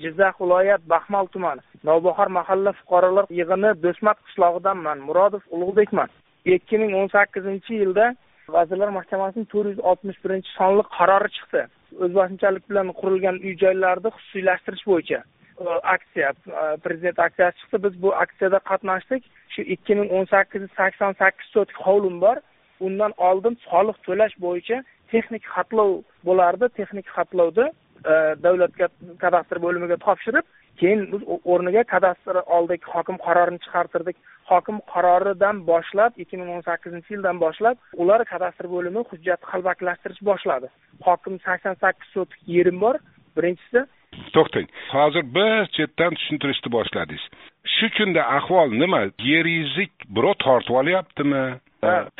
jizzax viloyat baxmal tumani Novbahor mahalla fuqarolar yig'ini Do'smat qishlog'idanman murodov ulug'bekman. Ikki ming o'n sakkizinchi yilda vazirlar mahkamasining to'rt yuz oltmish birinchi sonli qarori chiqdi. O'zboshimchalik bilan qurilgan uy joylarni xususiylashtirish bo'yicha e, aksiya e, prezident aksiyasi chiqdi. Biz bu aksiyada qatnashdik. Shu ikki ming o'n sakkiz sakson sakkiz hovlim bor. Undan oldin soliq to'lash bo'yicha texnik xatlov bo'lardi. Texnik xatlovda davlatga kadastr bo'limiga topshirib keyin biz o'rniga kadastr oldik hokim qarorini chiqartirdik. Hokim qaroridan boshlab ikki ming o'n sakkizinchi yildan boshlab ular kadastr bo'limi hujjatni qalbakilashtirish boshladi. Hokim sakson sakkiz sotik yerim bor. Birinchisi to'xtang. Hozir bir chetdan tushuntirishni boshladingiz. Shu kunda ahvol nima? Yeringizni birov tortib olyaptimi?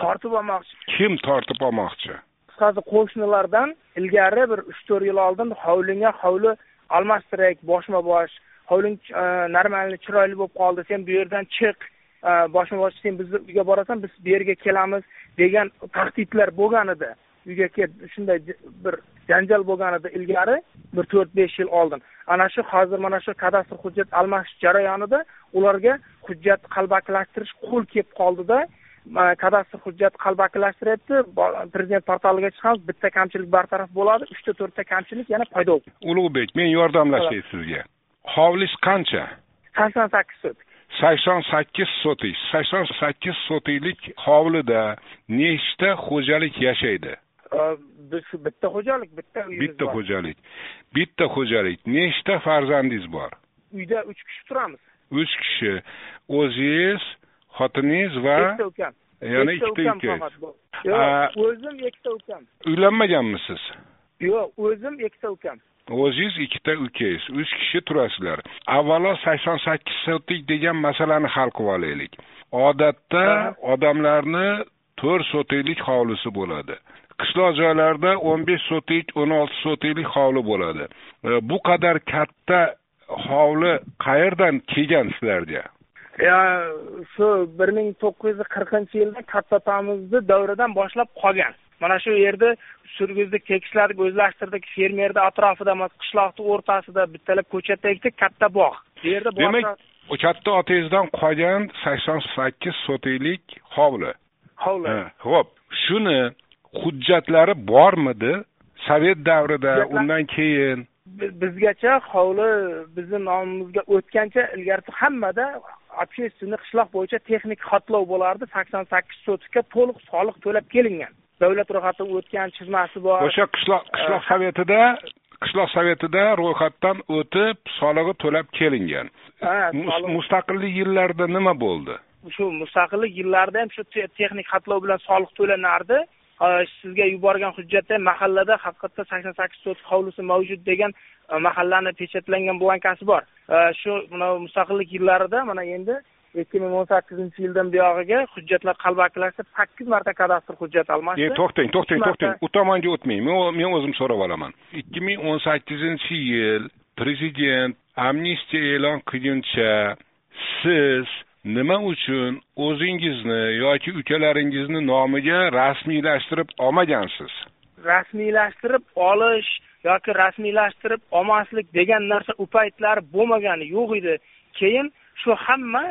Tortib olmoqchi. Kim tortib olmoqchi qisqasi qo'shnilardan ilgari bir uch to'rt yil oldin hovlingga hovli almashtirak boshma bosh hovling e, нормальный chiroyli bo'lib qoldi sen bu yerdan chiq e, boshma bosh sen bizni uyga borasan biz bu yerga kelamiz degan tahdidlar bo'lgan edi. Uyga kel shunday bir janjal bo'lgan edi ilgari bir to'rt besh yil oldin. Ana shu hozir mana shu kadastr hujjat almashish jarayonida ularga hujjat qalbakilashtirish qo'l kelib qoldida kadastr hujjat qalbakilashtiryapti prezident portaliga chiqamiz bitta kamchilik bartaraf bo'ladi uchta to'rtta kamchilik yana paydo bo'ldi ulug'bek men yordamlashay sizga. Hovlingiz qancha? Sakson sakkiz sotik sakson sakkiz sotik sakson sakkiz sotiklik hovlida nechta xo'jalik yashaydi? Biz shu bitta xo'jalik bitta uyimiz bitta xo'jalik. Bitta xo'jalik. Nechta farzandingiz bor? Uyda uch kishi turamiz. Uch kishi. O'zingiz xotiningiz va ikkita ukam yana ikkita ukangiz yo'q o'zim ikkita ukam uylanmaganmisiz? Yo'q o'zim ikkita ukam o'zingiz ikkita ukangiz uch kishi turasizlar. Avvalo sakson sakkiz sotik degan masalani hal qilib olaylik. Odatda odamlarni to'rt sotiklik hovlisi bo'ladi. Qishloq joylarda o'n besh sotik o'n olti sotiklik hovli bo'ladi. Bu qadar katta hovli qayerdan kelgan sizlarga shu bir ming to'qqiz yuz qirqinchi yilda katta otamizni davridan boshlab qolgan. Mana shu yerda surgizdik tekisladik o'zlashtirdik fermerni atrofida qishloqni o'rtasida bittalab ko'chatda ekdik katta bog' bu yerda demak katta otangizdan qolgan sakson sakkiz sotiklik hovli. Hovli. Ho'p. Shuni hujjatlari bormidi sovet davrida undan keyin? Bizgacha hovli bizni nomimizga o'tgancha ilgarisi hammada общественный qishloq bo'yicha texnik xatlov bo'lardi sakson sakkiz sotikka to'liq soliq to'lab kelingan davlat ro'yxatidan o'tgan chizmasi bor o'sha qishloq qishloq sovetida qishloq sovetida ro'yxatdan o'tib solig'i to'lab kelingan mustaqillik yillarida nima bo'ldi shu mustaqillik yillarida ham shu texnik xatlov bilan soliq to'lanardi sizga yuborgan hujjatda mahallada haqiqatda sakson sakkiz sotik hovlisi mavjud degan e, mahallani pechatlangan blankasi bor. E, shu mana mustaqillik yillarida mana endi ikki ming o'n sakkizinchi yildan buyog'iga hujjatlar qalbakilashtirib sakkiz marta kadastr hujjat almashdi. E to'xtang to'xtang to'xtang. u tomonga o'tmang. Men men o'zim so'rab olaman. Ikki ming o'n sakkizinchi yil prezident amnistiya e'lon qilguncha siz nima uchun o'zingizni yoki ukalaringizni nomiga rasmiylashtirib olmagansiz? Rasmiylashtirib olish yoki rasmiylashtirib olmaslik degan narsa u paytlar bo'lmagani yo'q edi. Keyin shu hamma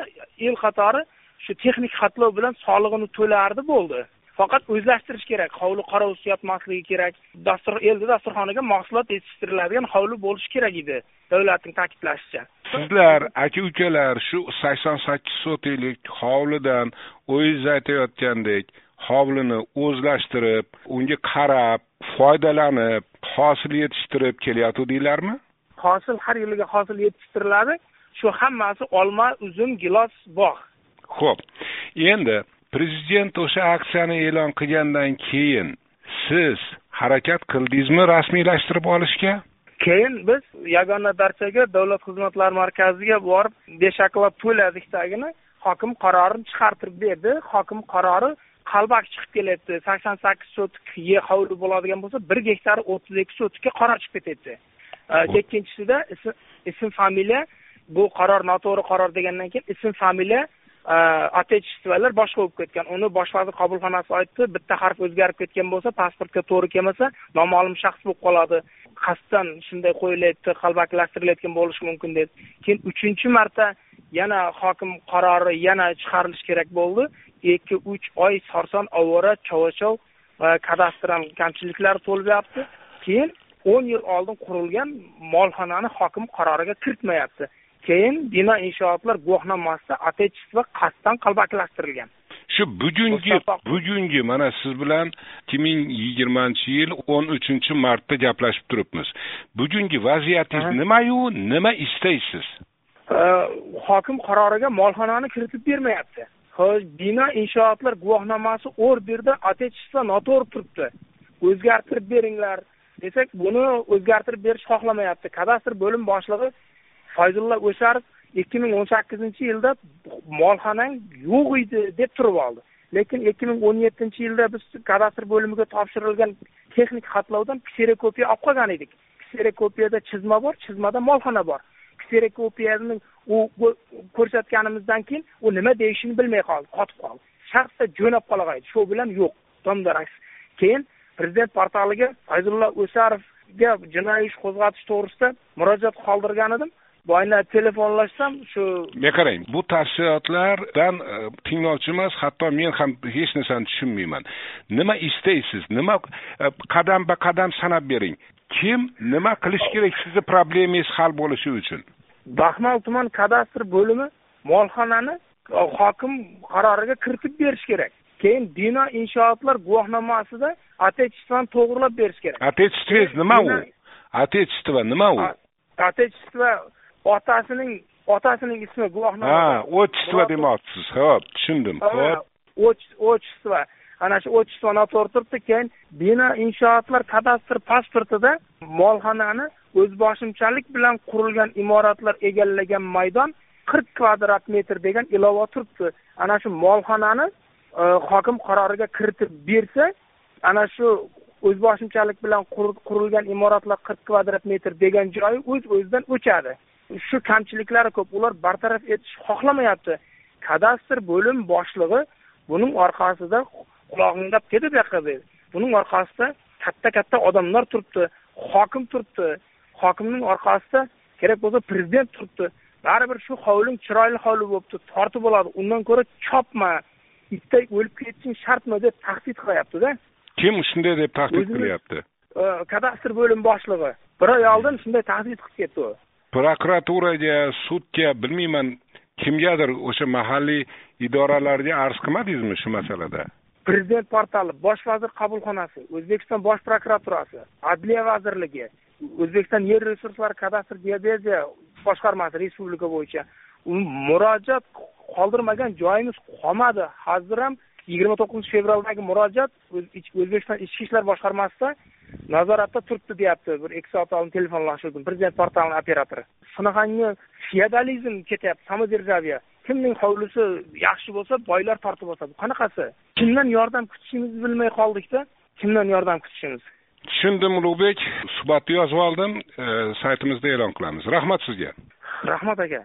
el qatori shu texnik xatlov bilan solig'ini to'lardi bo'ldi. Faqat o'zlashtirish kerak hovli qarovsiz yotmasligi kerak. Dastur elni dasturxoniga mahsulot yetishtiriladigan hovli bo'lishi kerak edi davlatning ta'kidlashicha. Sizlar aka ukalar shu sakson sakkiz sotiklik hovlidan o'zingiz aytayotgandek hovlini o'zlashtirib unga qarab foydalanib hosil yetishtirib kelyotgandinglarmi hosil har yiliga hosil yetishtiriladi. Shu hammasi olma uzum gilos bog' ho'p endi prezident o'sha aksiyani e'lon qilgandan keyin siz harakat qildingizmi rasmiylashtirib olishga? Keyin biz yagona darchaga davlat xizmatlari markaziga borib beshaklab to'ladikdagini hokim qarorini chiqartirib berdi. Hokim qarori qalbak chiqib kelyapti. sakson sakkiz sotik yer hovli bo'ladigan bo'lsa bir gektari o'ttiz ikki sotikka qaror chiqib ketyapti. Ikkinchisida ism familiya. Bu qaror noto'g'ri qaror degandan keyin ism familiya отечестволар boshqa bo'lib ketgan uni bosh vazir qabulxonasi aytdi bitta harf o'zgarib ketgan bo'lsa pasportga to'g'ri kelmasa noma'lum shaxs bo'lib qoladi qasddan shunday qo'yilyapti qalbakilashtirilayotgan bo'lishi mumkin dedi keyin uchinchi marta yana hokim qarori yana chiqarilishi kerak bo'ldi ikki uch oy sarson ovora chovachov va kadastr ham kamchiliklari to'lyapti keyin o'n yil oldin qurilgan molxonani hokim qaroriga kiritmayapti keyin bino inshootlar guvohnomasida отечество qasddan qalbakilashtirilgan. Shu bugungi bugungi mana siz bilan ikki ming yigirmanchi yil o'n uchinchi martda gaplashib turibmiz. Bugungi vaziyatingiz nimayu nima istaysiz? Hokim qaroriga molxonani kiritib bermayapti. Xo'sh bino inshootlar guvohnomasi orderda отечество noto'g'ri turibdi. O'zgartirib beringlar. Desak buni o'zgartirib berish xohlamayapti. Kadastr bo'lim boshlig'i fayzulla o'sharov ikki ming o'n sakkizinchi yilda molxonang yo'q edi deb turib oldi. Lekin ikki ming o'n yettinchi yilda biz kadastr bo'limiga topshirilgan texnik xatlovdan kserokopiya olib qolgan edik. Kserokopiyada chizma bor chizmada molxona bor. Kserokopiyani u ko'rsatganimizdan keyin u nima deyishini bilmay qoldi qotib qoldi. Shartta jo'nab qolg'aydi shu bilan yo'q domdaraks keyin prezident portaliga fayzulla o'sarovga jinoiy ish qo'zg'atish to'g'risida murojaat qoldirgan edim. Boyna telefonlashsam shu men qarang bu tafsilotlardan e, tinglovchi emas hatto men ham hech narsani tushunmayman. Nima istaysiz? Nima e, qadam ba qadam sanab bering. Kim nima qilish kerak sizni problemangiz hal bo'lishi uchun? Baxmal tuman kadastr bo'limi molxonani e, hokim qaroriga kiritib berish kerak. Keyin bino inshootlar guvohnomasida отечествоni to'g'irlab berish kerak. Отечествоngiz nima u? Отечество nima u? Отечество otasining otasining ismi guvohnoma ha отчество demoqchisiz. Ho'p tushundim. Ho'p. отчество ana shu отчество noto'g'ri turibdi keyin bino inshootlar kadastr pasportida molxonani o'zboshimchalik bilan qurilgan imoratlar egallagan maydon qirq kvadrat metr degan ilova turibdi. Ana shu molxonani e, hokim qaroriga kiritib bersa ana shu o'zboshimchalik bilan qurilgan imoratlar qirq kvadrat metr degan joyi o'z o'zidan o'chadi shu kamchiliklari ko'p ular bartaraf etish xohlamayapti. Kadastr bo'lim boshlig'i buning orqasida qulog'ingda dedi bu yoqqa dedi buning orqasida katta katta odamlar turibdi hokim turibdi. Hokimning orqasida kerak bo'lsa prezident turibdi. Baribir shu hovling chiroyli hovli bo'libdi tortib oladi. Undan ko'ra chopma itday o'lib ketishing shartmi deb tahdid qilyaptida. Kim shunday deb tahdid qilyapti? kadastr bo'lim boshlig'i. Bir oy oldin shunday tahdid qilib ketdi u prokuraturaga sudga bilmayman kimgadir o'sha mahalliy idoralarga arz qilmadingizmi shu masalada? Prezident portali bosh vazir qabulxonasi o'zbekiston bosh prokuraturasi adliya vazirligi o'zbekiston yer resurslari kadastr geodeziya boshqarmasi respublika bo'yicha murojaat qoldirmagan joyimiz qolmadi. Hozir ham yigirma to'qqizinchi fevraldagi murojaat o'zbekiston ichki ishlar boshqarmasida nazoratda turibdi deyapti. Bir ikki soat oldin telefonlashuvdim. Prezident portalini operatori. Shunaqangi feodalizm ketyapti. Samodержавие kimning hovlisi yaxshi bo'lsa boylar tortib olsa. Bu qanaqasi? Kimdan yordam kutishimizni bilmay qoldikda kimdan yordam kutishimiz? Tushundim ulug'bek suhbatni yozib oldim. Saytimizda e'lon qilamiz. Rahmat sizga. Rahmat aka